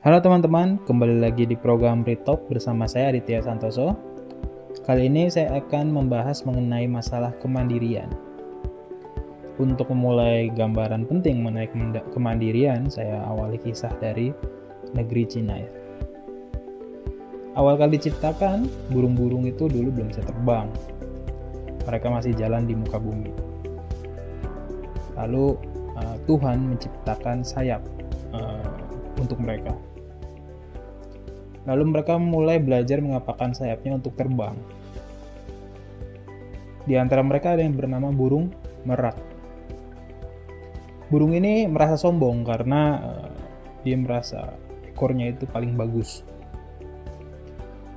Halo teman-teman, kembali lagi di program Retop bersama saya Aditya Santoso. Kali ini saya akan membahas mengenai masalah kemandirian. Untuk memulai gambaran penting mengenai kemandirian, saya awali kisah dari negeri Cina ya. Awal kali diciptakan, burung-burung itu dulu belum bisa terbang. Mereka masih jalan di muka bumi. Lalu uh, Tuhan menciptakan sayap uh, untuk mereka. Lalu mereka mulai belajar mengapakkan sayapnya untuk terbang. Di antara mereka ada yang bernama burung merak. Burung ini merasa sombong karena uh, dia merasa ekornya itu paling bagus.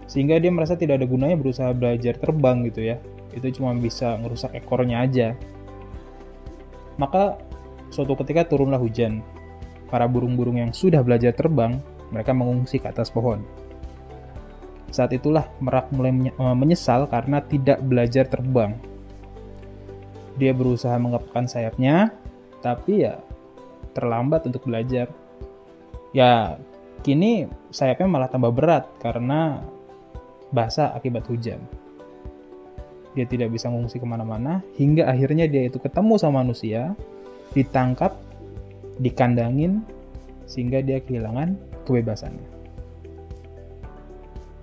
Sehingga dia merasa tidak ada gunanya berusaha belajar terbang gitu ya. Itu cuma bisa merusak ekornya aja. Maka suatu ketika turunlah hujan. Para burung-burung yang sudah belajar terbang mereka mengungsi ke atas pohon. Saat itulah Merak mulai eh, menyesal karena tidak belajar terbang. Dia berusaha mengepakkan sayapnya, tapi ya terlambat untuk belajar. Ya, kini sayapnya malah tambah berat karena basah akibat hujan. Dia tidak bisa mengungsi ke mana-mana, hingga akhirnya dia itu ketemu sama manusia, ditangkap, dikandangin, sehingga dia kehilangan kebebasannya.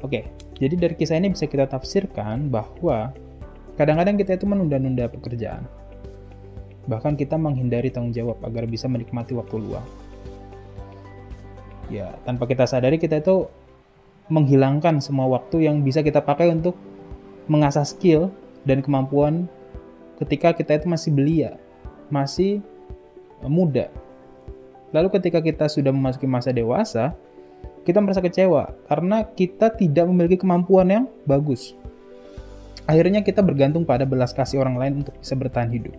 Oke, jadi dari kisah ini bisa kita tafsirkan bahwa kadang-kadang kita itu menunda-nunda pekerjaan. Bahkan kita menghindari tanggung jawab agar bisa menikmati waktu luang. Ya, tanpa kita sadari kita itu menghilangkan semua waktu yang bisa kita pakai untuk mengasah skill dan kemampuan ketika kita itu masih belia, masih muda, Lalu ketika kita sudah memasuki masa dewasa, kita merasa kecewa karena kita tidak memiliki kemampuan yang bagus. Akhirnya kita bergantung pada belas kasih orang lain untuk bisa bertahan hidup.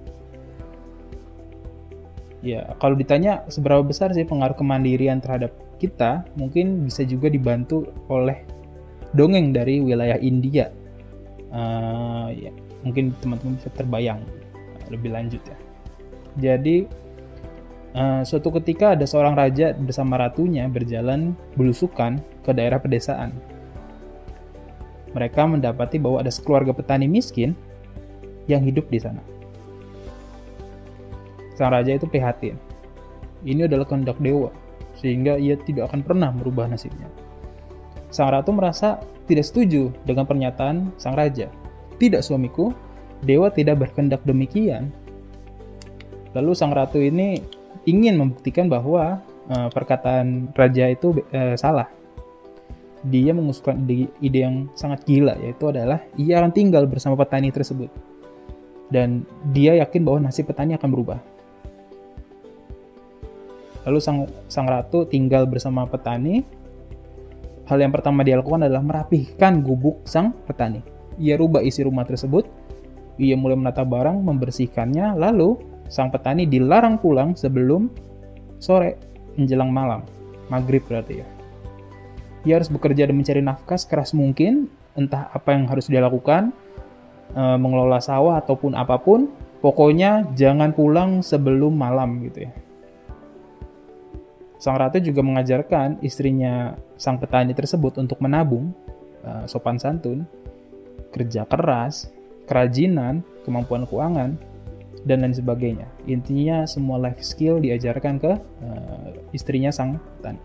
Ya, kalau ditanya seberapa besar sih pengaruh kemandirian terhadap kita, mungkin bisa juga dibantu oleh dongeng dari wilayah India. Uh, ya, mungkin teman-teman bisa terbayang lebih lanjut ya. Jadi Uh, suatu ketika ada seorang raja bersama ratunya berjalan belusukan ke daerah pedesaan. Mereka mendapati bahwa ada sekeluarga petani miskin yang hidup di sana. Sang raja itu prihatin. Ini adalah kehendak dewa, sehingga ia tidak akan pernah merubah nasibnya. Sang ratu merasa tidak setuju dengan pernyataan sang raja. Tidak suamiku, dewa tidak berkehendak demikian. Lalu sang ratu ini ingin membuktikan bahwa uh, perkataan raja itu uh, salah. Dia mengusulkan ide, ide yang sangat gila yaitu adalah ia akan tinggal bersama petani tersebut. Dan dia yakin bahwa nasib petani akan berubah. Lalu sang, sang ratu tinggal bersama petani. Hal yang pertama dia lakukan adalah merapihkan gubuk sang petani. Ia rubah isi rumah tersebut. Ia mulai menata barang, membersihkannya, lalu sang petani dilarang pulang sebelum sore menjelang malam, maghrib berarti ya. Dia harus bekerja dan mencari nafkah sekeras mungkin, entah apa yang harus dia lakukan, e, mengelola sawah ataupun apa pun, pokoknya jangan pulang sebelum malam gitu ya. Sang ratu juga mengajarkan istrinya sang petani tersebut untuk menabung, e, sopan santun, kerja keras, kerajinan, kemampuan keuangan, dan lain sebagainya. Intinya semua life skill diajarkan ke uh, istrinya sang petani.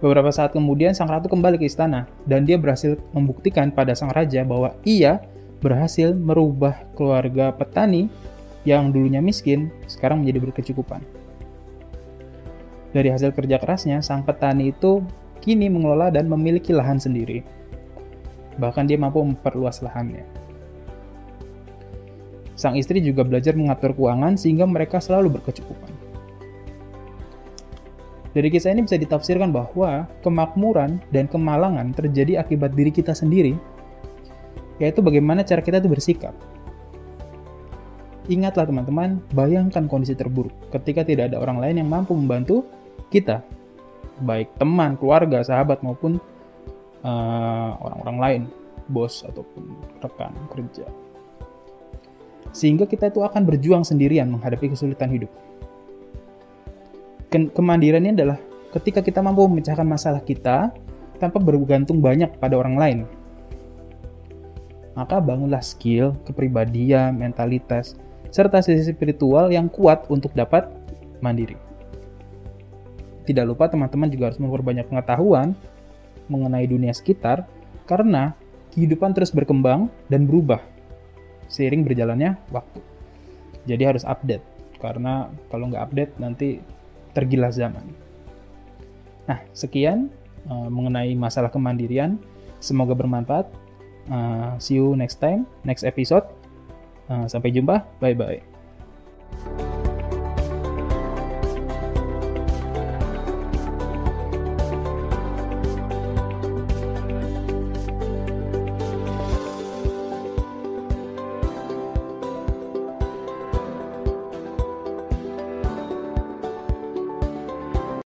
Beberapa saat kemudian sang ratu kembali ke istana dan dia berhasil membuktikan pada sang raja bahwa ia berhasil merubah keluarga petani yang dulunya miskin sekarang menjadi berkecukupan. Dari hasil kerja kerasnya, sang petani itu kini mengelola dan memiliki lahan sendiri. Bahkan dia mampu memperluas lahannya. Sang istri juga belajar mengatur keuangan sehingga mereka selalu berkecukupan. Dari kisah ini bisa ditafsirkan bahwa kemakmuran dan kemalangan terjadi akibat diri kita sendiri, yaitu bagaimana cara kita itu bersikap. Ingatlah teman-teman, bayangkan kondisi terburuk ketika tidak ada orang lain yang mampu membantu kita, baik teman, keluarga, sahabat maupun eh, orang-orang uh, lain, bos ataupun rekan kerja sehingga kita itu akan berjuang sendirian menghadapi kesulitan hidup. Kemandirian ini adalah ketika kita mampu memecahkan masalah kita tanpa bergantung banyak pada orang lain. Maka bangunlah skill, kepribadian, mentalitas, serta sisi spiritual yang kuat untuk dapat mandiri. Tidak lupa teman-teman juga harus memperbanyak pengetahuan mengenai dunia sekitar karena kehidupan terus berkembang dan berubah seiring berjalannya waktu. Jadi harus update karena kalau nggak update nanti tergilas zaman. Nah, sekian uh, mengenai masalah kemandirian. Semoga bermanfaat. Uh, see you next time, next episode. Uh, sampai jumpa. Bye bye.